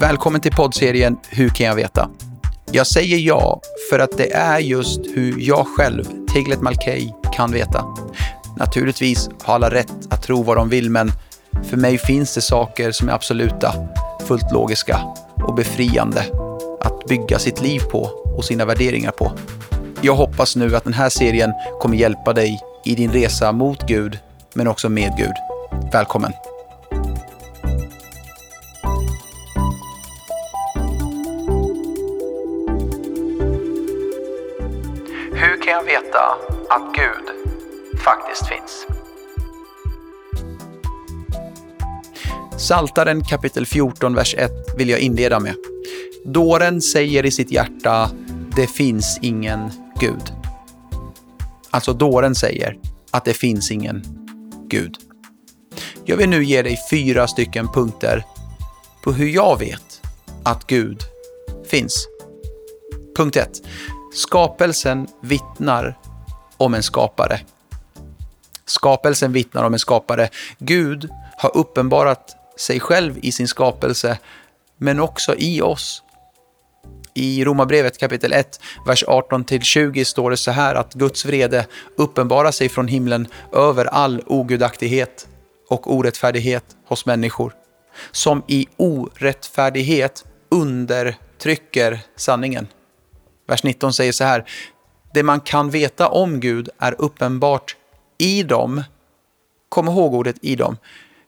Välkommen till poddserien Hur kan jag veta? Jag säger ja för att det är just hur jag själv, Tiglet Malkey, kan veta. Naturligtvis har alla rätt att tro vad de vill, men för mig finns det saker som är absoluta, fullt logiska och befriande att bygga sitt liv på och sina värderingar på. Jag hoppas nu att den här serien kommer hjälpa dig i din resa mot Gud, men också med Gud. Välkommen! Kan jag veta att Gud faktiskt finns? Saltaren kapitel 14, vers 1 vill jag inleda med. Dåren säger i sitt hjärta, det finns ingen Gud. Alltså dåren säger att det finns ingen Gud. Jag vill nu ge dig fyra stycken punkter på hur jag vet att Gud finns. Punkt 1. Skapelsen vittnar om en skapare. Skapelsen vittnar om en skapare. Gud har uppenbarat sig själv i sin skapelse, men också i oss. I Romarbrevet kapitel 1, vers 18-20 står det så här att Guds vrede uppenbarar sig från himlen över all ogudaktighet och orättfärdighet hos människor, som i orättfärdighet undertrycker sanningen. Vers 19 säger så här, det man kan veta om Gud är uppenbart i dem. Kom ihåg ordet i dem.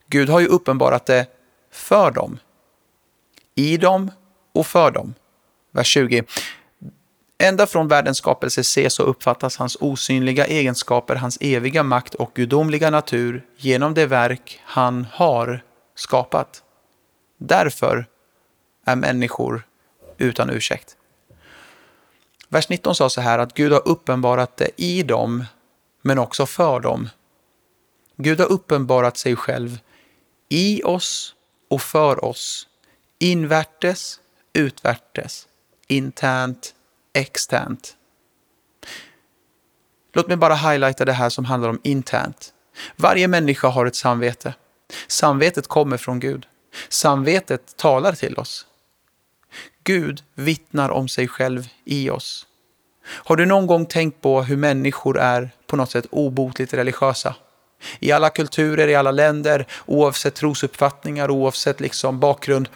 Gud har ju uppenbarat det för dem. I dem och för dem. Vers 20. Ända från världens skapelse ses och uppfattas hans osynliga egenskaper, hans eviga makt och gudomliga natur genom det verk han har skapat. Därför är människor utan ursäkt. Vers 19 sa så här att Gud har uppenbarat det i dem, men också för dem. Gud har uppenbarat sig själv i oss och för oss, invärtes, utvärtes, internt, externt. Låt mig bara highlighta det här som handlar om internt. Varje människa har ett samvete. Samvetet kommer från Gud. Samvetet talar till oss. Gud vittnar om sig själv i oss. Har du någon gång tänkt på hur människor är på något sätt obotligt religiösa? I alla kulturer, i alla länder, oavsett trosuppfattningar, oavsett liksom bakgrund,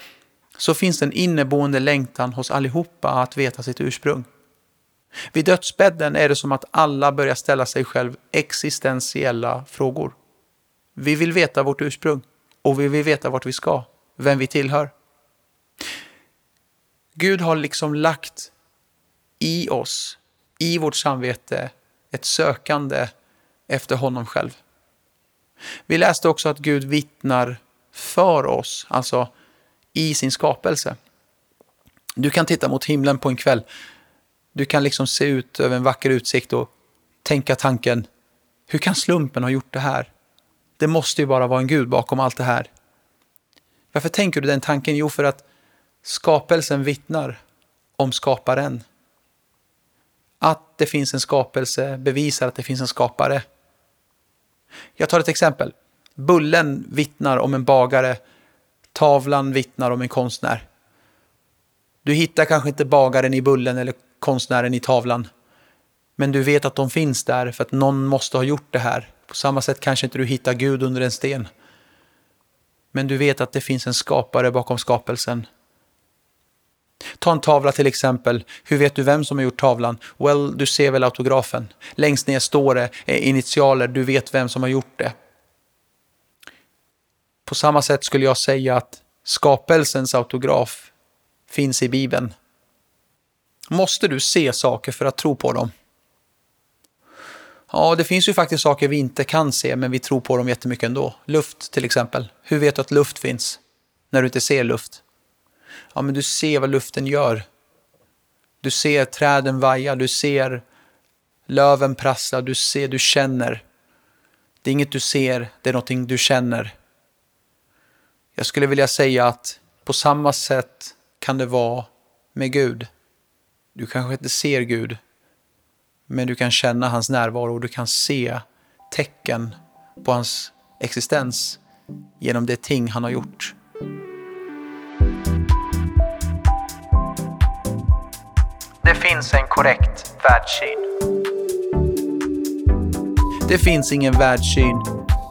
så finns det en inneboende längtan hos allihopa att veta sitt ursprung. Vid dödsbädden är det som att alla börjar ställa sig själv existentiella frågor. Vi vill veta vårt ursprung och vi vill veta vart vi ska, vem vi tillhör. Gud har liksom lagt i oss, i vårt samvete, ett sökande efter honom själv. Vi läste också att Gud vittnar för oss, alltså i sin skapelse. Du kan titta mot himlen på en kväll. Du kan liksom se ut över en vacker utsikt och tänka tanken, hur kan slumpen ha gjort det här? Det måste ju bara vara en Gud bakom allt det här. Varför tänker du den tanken? Jo, för att skapelsen vittnar om skaparen. Att det finns en skapelse bevisar att det finns en skapare. Jag tar ett exempel. Bullen vittnar om en bagare. Tavlan vittnar om en konstnär. Du hittar kanske inte bagaren i bullen eller konstnären i tavlan. Men du vet att de finns där för att någon måste ha gjort det här. På samma sätt kanske inte du hittar Gud under en sten. Men du vet att det finns en skapare bakom skapelsen. Ta en tavla till exempel. Hur vet du vem som har gjort tavlan? Well, du ser väl autografen. Längst ner står det eh, initialer, du vet vem som har gjort det. På samma sätt skulle jag säga att skapelsens autograf finns i Bibeln. Måste du se saker för att tro på dem? Ja, det finns ju faktiskt saker vi inte kan se, men vi tror på dem jättemycket ändå. Luft till exempel. Hur vet du att luft finns när du inte ser luft? Ja, men du ser vad luften gör. Du ser träden vaja, du ser löven prassla, du ser, du känner. Det är inget du ser, det är någonting du känner. Jag skulle vilja säga att på samma sätt kan det vara med Gud. Du kanske inte ser Gud, men du kan känna hans närvaro och du kan se tecken på hans existens genom det ting han har gjort. Det finns en korrekt världssyn. Det finns ingen världssyn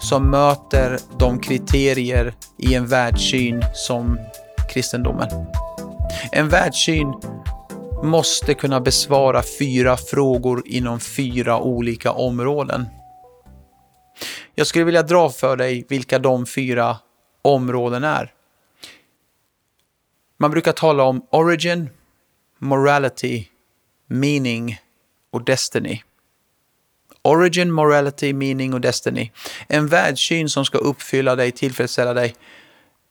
som möter de kriterier i en världssyn som kristendomen. En världssyn måste kunna besvara fyra frågor inom fyra olika områden. Jag skulle vilja dra för dig vilka de fyra områden är. Man brukar tala om origin, morality, meaning och destiny. Origin, morality, meaning och destiny. En världssyn som ska uppfylla dig, tillfredsställa dig.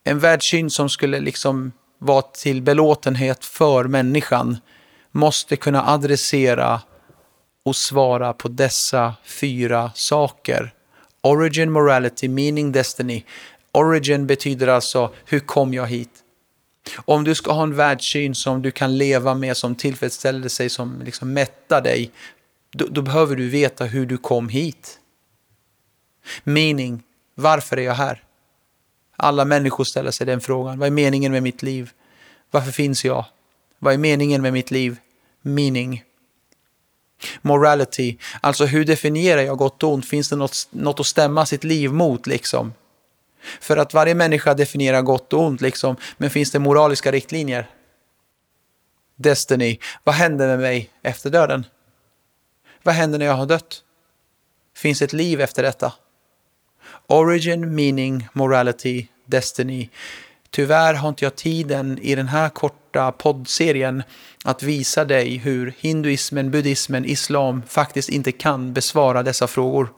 En världssyn som skulle liksom vara till belåtenhet för människan måste kunna adressera och svara på dessa fyra saker. Origin, morality, meaning, destiny. Origin betyder alltså, hur kom jag hit? Om du ska ha en världssyn som du kan leva med, som tillfredsställer sig, som liksom mättar dig, då, då behöver du veta hur du kom hit. Meaning, varför är jag här? Alla människor ställer sig den frågan. Vad är meningen med mitt liv? Varför finns jag? Vad är meningen med mitt liv? Meaning. Morality, alltså hur definierar jag gott och ont? Finns det något, något att stämma sitt liv mot liksom? För att varje människa definierar gott och ont liksom, men finns det moraliska riktlinjer? Destiny, vad händer med mig efter döden? Vad händer när jag har dött? Finns ett liv efter detta? Origin, meaning, morality, destiny. Tyvärr har inte jag tiden i den här korta poddserien att visa dig hur hinduismen, buddhismen, islam faktiskt inte kan besvara dessa frågor.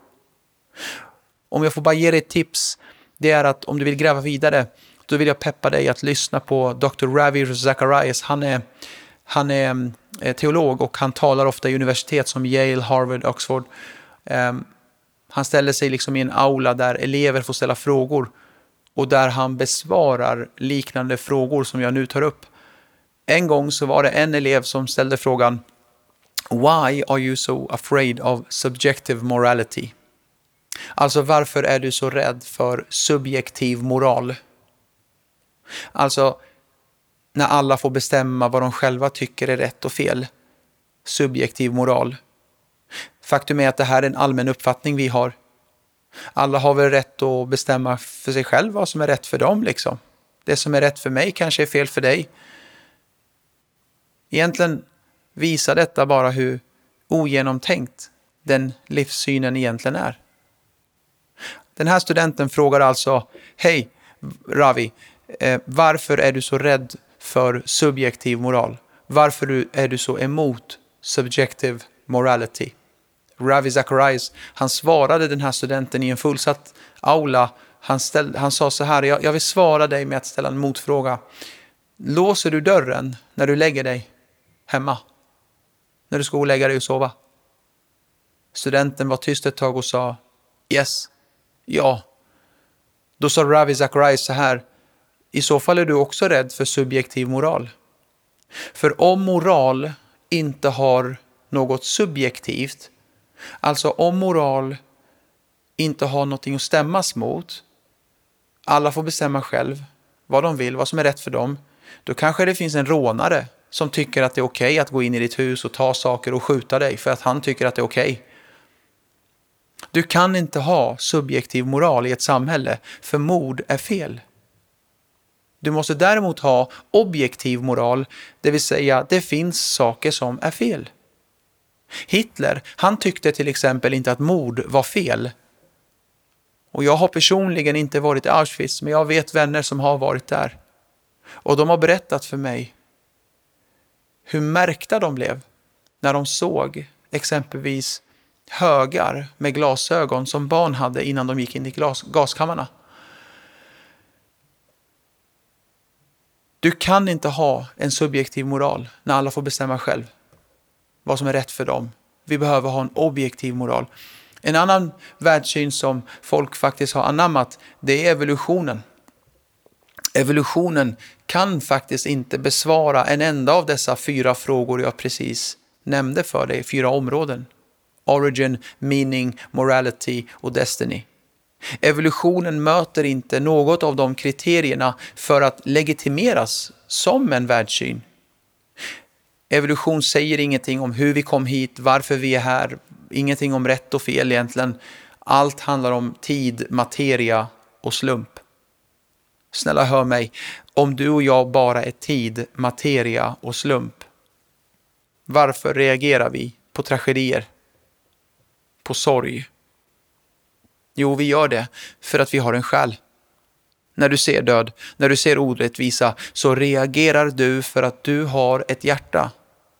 Om jag får bara ge dig ett tips, det är att om du vill gräva vidare, då vill jag peppa dig att lyssna på Dr. Ravi Zacharias. Han är, han är mm, eh, teolog och han talar ofta i universitet som Yale, Harvard, Oxford. Um, han ställer sig liksom i en aula där elever får ställa frågor och där han besvarar liknande frågor som jag nu tar upp. En gång så var det en elev som ställde frågan Why are you so afraid of subjective morality? Alltså varför är du så rädd för subjektiv moral? Alltså när alla får bestämma vad de själva tycker är rätt och fel. Subjektiv moral. Faktum är att det här är en allmän uppfattning vi har. Alla har väl rätt att bestämma för sig själv vad som är rätt för dem. Liksom. Det som är rätt för mig kanske är fel för dig. Egentligen visar detta bara hur ogenomtänkt den livssynen egentligen är. Den här studenten frågar alltså, hej Ravi, eh, varför är du så rädd för subjektiv moral? Varför är du så emot subjective morality? Ravi Zacharias, han svarade den här studenten i en fullsatt aula. Han, ställ, han sa så här, jag, jag vill svara dig med att ställa en motfråga. Låser du dörren när du lägger dig hemma? När du ska gå och lägga dig och sova? Studenten var tyst ett tag och sa Yes, ja. Då sa Ravi Zacharias så här, i så fall är du också rädd för subjektiv moral. För om moral inte har något subjektivt, Alltså om moral inte har någonting att stämmas mot, alla får bestämma själv vad de vill, vad som är rätt för dem, då kanske det finns en rånare som tycker att det är okej okay att gå in i ditt hus och ta saker och skjuta dig för att han tycker att det är okej. Okay. Du kan inte ha subjektiv moral i ett samhälle, för mord är fel. Du måste däremot ha objektiv moral, det vill säga det finns saker som är fel. Hitler, han tyckte till exempel inte att mord var fel. Och jag har personligen inte varit i Auschwitz, men jag vet vänner som har varit där. Och de har berättat för mig hur märkta de blev när de såg exempelvis högar med glasögon som barn hade innan de gick in i glas gaskammarna. Du kan inte ha en subjektiv moral när alla får bestämma själv vad som är rätt för dem. Vi behöver ha en objektiv moral. En annan världssyn som folk faktiskt har anammat, det är evolutionen. Evolutionen kan faktiskt inte besvara en enda av dessa fyra frågor jag precis nämnde för dig, fyra områden. Origin, meaning, morality och destiny. Evolutionen möter inte något av de kriterierna för att legitimeras som en världssyn. Evolution säger ingenting om hur vi kom hit, varför vi är här, ingenting om rätt och fel egentligen. Allt handlar om tid, materia och slump. Snälla hör mig, om du och jag bara är tid, materia och slump, varför reagerar vi på tragedier? På sorg? Jo, vi gör det för att vi har en själ. När du ser död, när du ser orättvisa, så reagerar du för att du har ett hjärta.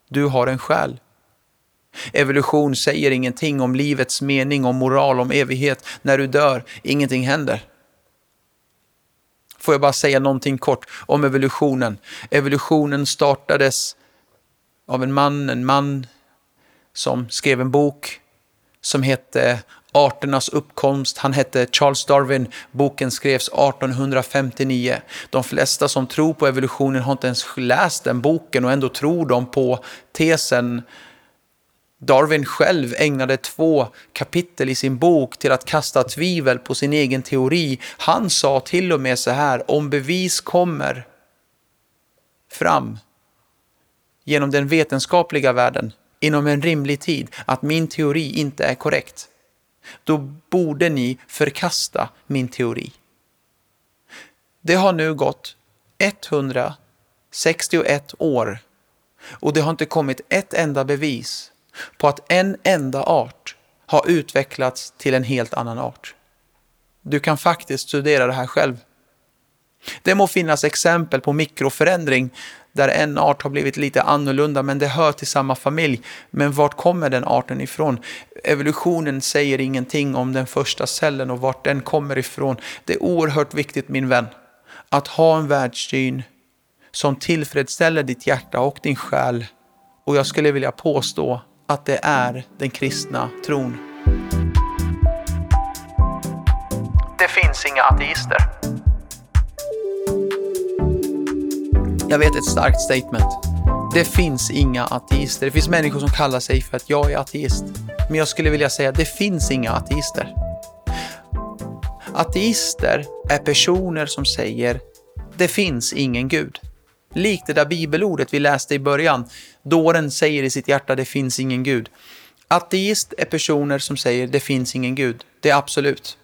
Du har en själ. Evolution säger ingenting om livets mening, om moral, om evighet. När du dör, ingenting händer. Får jag bara säga någonting kort om evolutionen. Evolutionen startades av en man, en man som skrev en bok som hette Arternas uppkomst. Han hette Charles Darwin. Boken skrevs 1859. De flesta som tror på evolutionen har inte ens läst den boken och ändå tror de på tesen Darwin själv ägnade två kapitel i sin bok till att kasta tvivel på sin egen teori. Han sa till och med så här, om bevis kommer fram genom den vetenskapliga världen inom en rimlig tid att min teori inte är korrekt, då borde ni förkasta min teori. Det har nu gått 161 år och det har inte kommit ett enda bevis på att en enda art har utvecklats till en helt annan art. Du kan faktiskt studera det här själv. Det må finnas exempel på mikroförändring där en art har blivit lite annorlunda men det hör till samma familj. Men vart kommer den arten ifrån? Evolutionen säger ingenting om den första cellen och vart den kommer ifrån. Det är oerhört viktigt min vän att ha en världssyn som tillfredsställer ditt hjärta och din själ. Och jag skulle vilja påstå att det är den kristna tron. Det finns inga ateister. Jag vet ett starkt statement. Det finns inga ateister. Det finns människor som kallar sig för att jag är ateist. Men jag skulle vilja säga att det finns inga ateister. Ateister är personer som säger det finns ingen gud. Likt det där bibelordet vi läste i början. Dåren säger i sitt hjärta det finns ingen gud. Ateist är personer som säger det finns ingen gud. Det är absolut.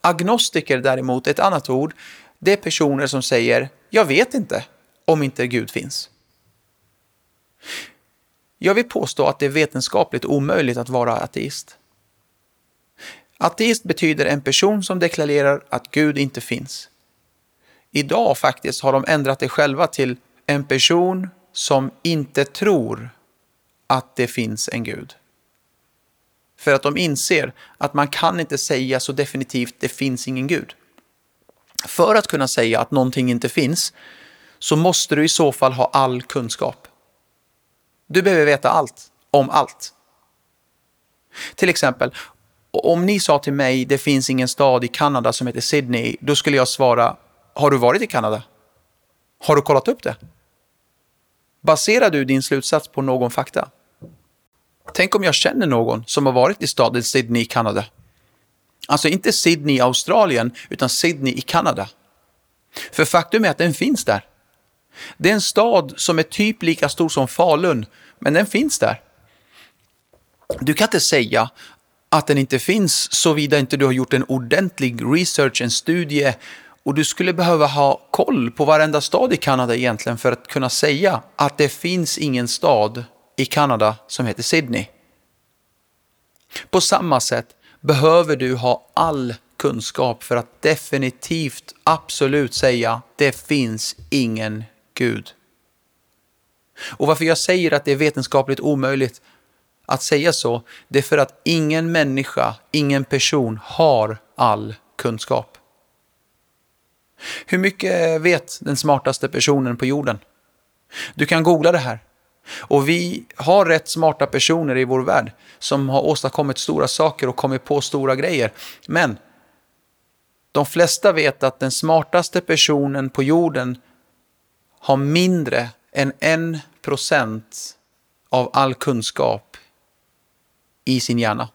Agnostiker däremot, ett annat ord, det är personer som säger jag vet inte om inte Gud finns. Jag vill påstå att det är vetenskapligt omöjligt att vara ateist. Ateist betyder en person som deklarerar att Gud inte finns. Idag faktiskt har de ändrat det själva till en person som inte tror att det finns en Gud. För att de inser att man kan inte säga så definitivt det finns ingen Gud. För att kunna säga att någonting inte finns så måste du i så fall ha all kunskap. Du behöver veta allt om allt. Till exempel, om ni sa till mig det finns ingen stad i Kanada som heter Sydney, då skulle jag svara har du varit i Kanada? Har du kollat upp det? Baserar du din slutsats på någon fakta? Tänk om jag känner någon som har varit i staden Sydney i Kanada. Alltså inte Sydney i Australien, utan Sydney i Kanada. För faktum är att den finns där. Det är en stad som är typ lika stor som Falun, men den finns där. Du kan inte säga att den inte finns såvida inte du har gjort en ordentlig research, en studie och du skulle behöva ha koll på varenda stad i Kanada egentligen för att kunna säga att det finns ingen stad i Kanada som heter Sydney. På samma sätt behöver du ha all kunskap för att definitivt, absolut säga det finns ingen Gud. Och varför jag säger att det är vetenskapligt omöjligt att säga så, det är för att ingen människa, ingen person har all kunskap. Hur mycket vet den smartaste personen på jorden? Du kan googla det här. Och vi har rätt smarta personer i vår värld som har åstadkommit stora saker och kommit på stora grejer. Men de flesta vet att den smartaste personen på jorden har mindre än en procent av all kunskap i sin hjärna.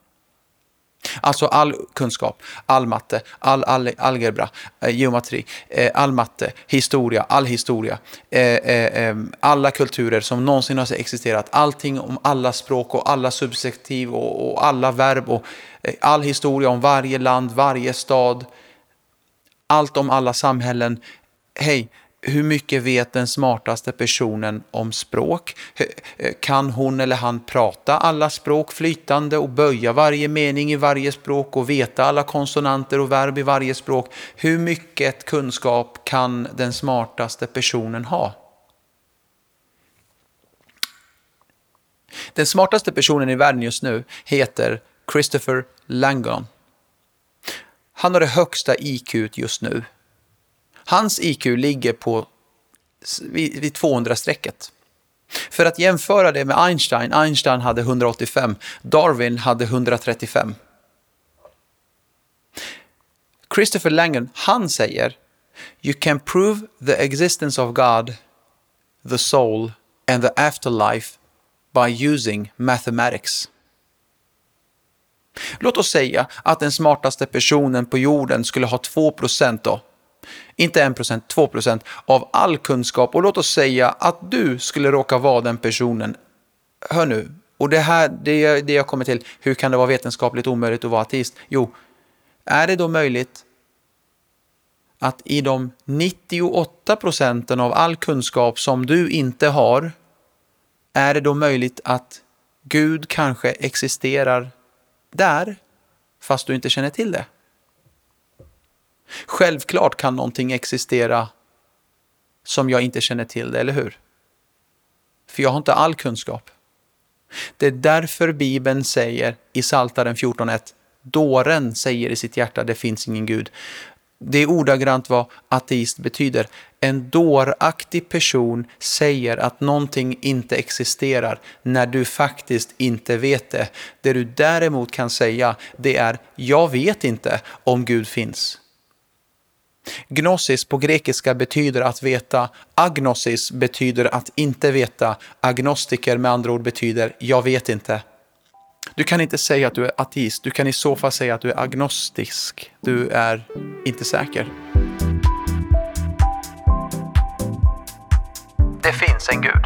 Alltså all kunskap, all matte, all, all algebra, eh, geometri, eh, all matte, historia, all historia, eh, alla kulturer som någonsin har existerat, allting om alla språk och alla subjektiv och, alla verb och all historia om varje land, varje stad, allt om alla samhällen. Hej, hur mycket vet den smartaste personen om språk? Eh, kan hon eller han prata alla språk flytande och böja varje mening i varje språk och veta alla konsonanter och verb i varje språk? Hur mycket kunskap kan den smartaste personen ha? Den smartaste personen i världen just nu heter Christopher Langon. Han har det högsta IQ just nu Hans IQ ligger på vid, vid 200-strecket. För att jämföra det med Einstein, Einstein hade 185, Darwin hade 135. Christopher Langen, han säger You can prove the existence of God, the soul and the afterlife by using mathematics. Låt oss säga att den smartaste personen på jorden skulle ha 2 då inte 1%, 2% av all kunskap och låt oss säga att du skulle råka vara den personen. Hör nu, och det här det, det jag kommer till, hur kan det vara vetenskapligt omöjligt att vara ateist? Jo, är det då möjligt att i de 98 procenten av all kunskap som du inte har, är det då möjligt att Gud kanske existerar där, fast du inte känner till det? Självklart kan någonting existera som jag inte känner till, eller hur? För jag har inte all kunskap. Det är därför Bibeln säger i Saltaren 14.1, dåren säger i sitt hjärta det finns ingen Gud. Det är ordagrant vad ateist betyder. En dåraktig person säger att någonting inte existerar när du faktiskt inte vet det. Det du däremot kan säga det är jag vet inte om Gud finns. Gnosis på grekiska betyder att veta. Agnosis betyder att inte veta. Agnostiker med andra ord betyder jag vet inte. Du kan inte säga att du är ateist, du kan i så fall säga att du är agnostisk. Du är inte säker. Det finns en gud.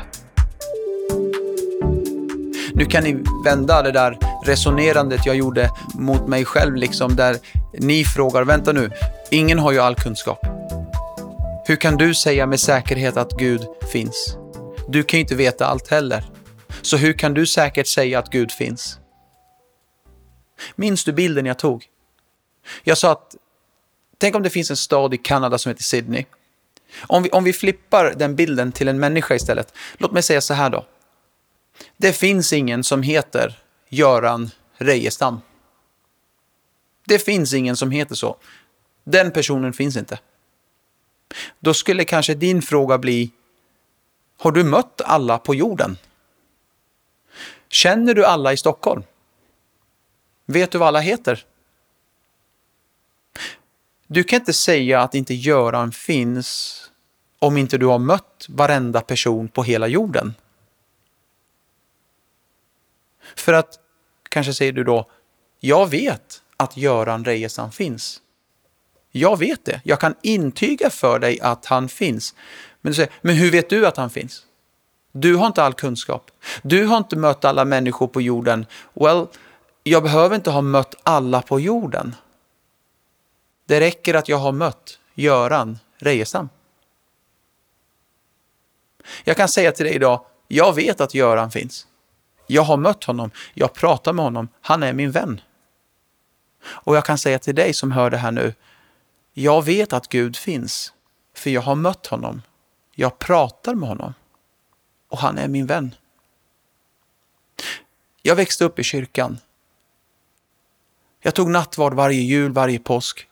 Nu kan ni vända det där resonerandet jag gjorde mot mig själv, liksom där ni frågar, vänta nu, ingen har ju all kunskap. Hur kan du säga med säkerhet att Gud finns? Du kan ju inte veta allt heller. Så hur kan du säkert säga att Gud finns? Minns du bilden jag tog? Jag sa att, tänk om det finns en stad i Kanada som heter Sydney. Om vi, om vi flippar den bilden till en människa istället. Låt mig säga så här då. Det finns ingen som heter Göran Rejestam. Det finns ingen som heter så. Den personen finns inte. Då skulle kanske din fråga bli, har du mött alla på jorden? Känner du alla i Stockholm? Vet du vad alla heter? Du kan inte säga att inte Göran finns om inte du har mött varenda person på hela jorden. För att, kanske säger du då, jag vet att Göran Rejesan finns. Jag vet det. Jag kan intyga för dig att han finns. Men du säger, men hur vet du att han finns? Du har inte all kunskap. Du har inte mött alla människor på jorden. Well, jag behöver inte ha mött alla på jorden. Det räcker att jag har mött Göran Rejestam. Jag kan säga till dig idag, jag vet att Göran finns. Jag har mött honom, jag pratar med honom, han är min vän. Och jag kan säga till dig som hör det här nu, jag vet att Gud finns, för jag har mött honom. Jag pratar med honom. Och han är min vän. Jag växte upp i kyrkan. Jag tog nattvard varje jul, varje påsk.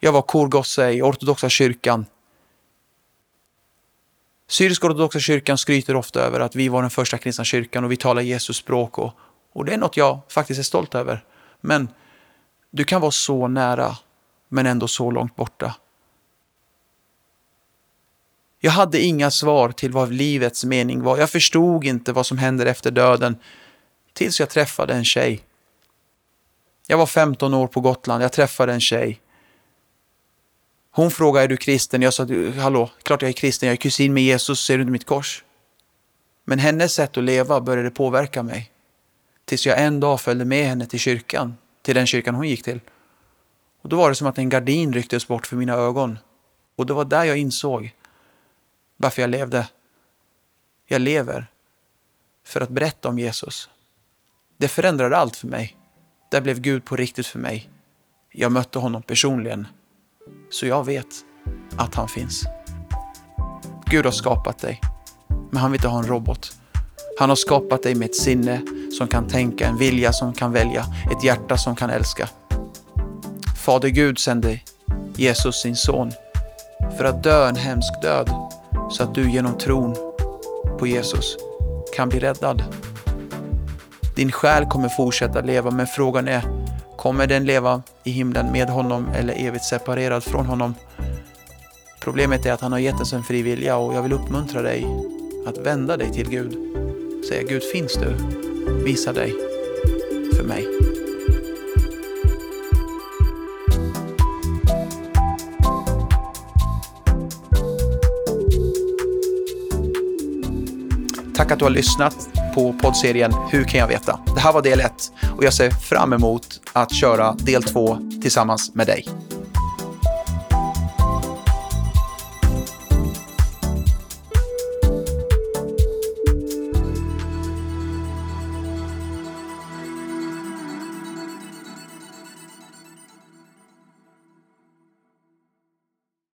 Jag var korgosse i ortodoxa kyrkan. Syrisk-ortodoxa kyrkan skryter ofta över att vi var den första kristna kyrkan och vi talar Jesus språk och, och det är något jag faktiskt är stolt över. Men du kan vara så nära, men ändå så långt borta. Jag hade inga svar till vad livets mening var. Jag förstod inte vad som händer efter döden tills jag träffade en tjej. Jag var 15 år på Gotland, jag träffade en tjej. Hon frågade, är du kristen? Jag sa, hallå, klart jag är kristen, jag är kusin med Jesus, ser du inte mitt kors? Men hennes sätt att leva började påverka mig. Tills jag en dag följde med henne till kyrkan, till den kyrkan hon gick till. Och då var det som att en gardin rycktes bort för mina ögon. Och det var där jag insåg varför jag levde. Jag lever för att berätta om Jesus. Det förändrade allt för mig. Där blev Gud på riktigt för mig. Jag mötte honom personligen. Så jag vet att han finns. Gud har skapat dig, men han vill inte ha en robot. Han har skapat dig med ett sinne som kan tänka, en vilja som kan välja, ett hjärta som kan älska. Fader Gud sände Jesus sin son för att dö en hemsk död så att du genom tron på Jesus kan bli räddad. Din själ kommer fortsätta leva, men frågan är, kommer den leva i himlen med honom eller evigt separerad från honom? Problemet är att han har gett oss en fri vilja och jag vill uppmuntra dig att vända dig till Gud. Säga Gud, finns du? Visa dig för mig. Tack att du har lyssnat på poddserien Hur kan jag veta? Det här var del 1 och jag ser fram emot att köra del två tillsammans med dig.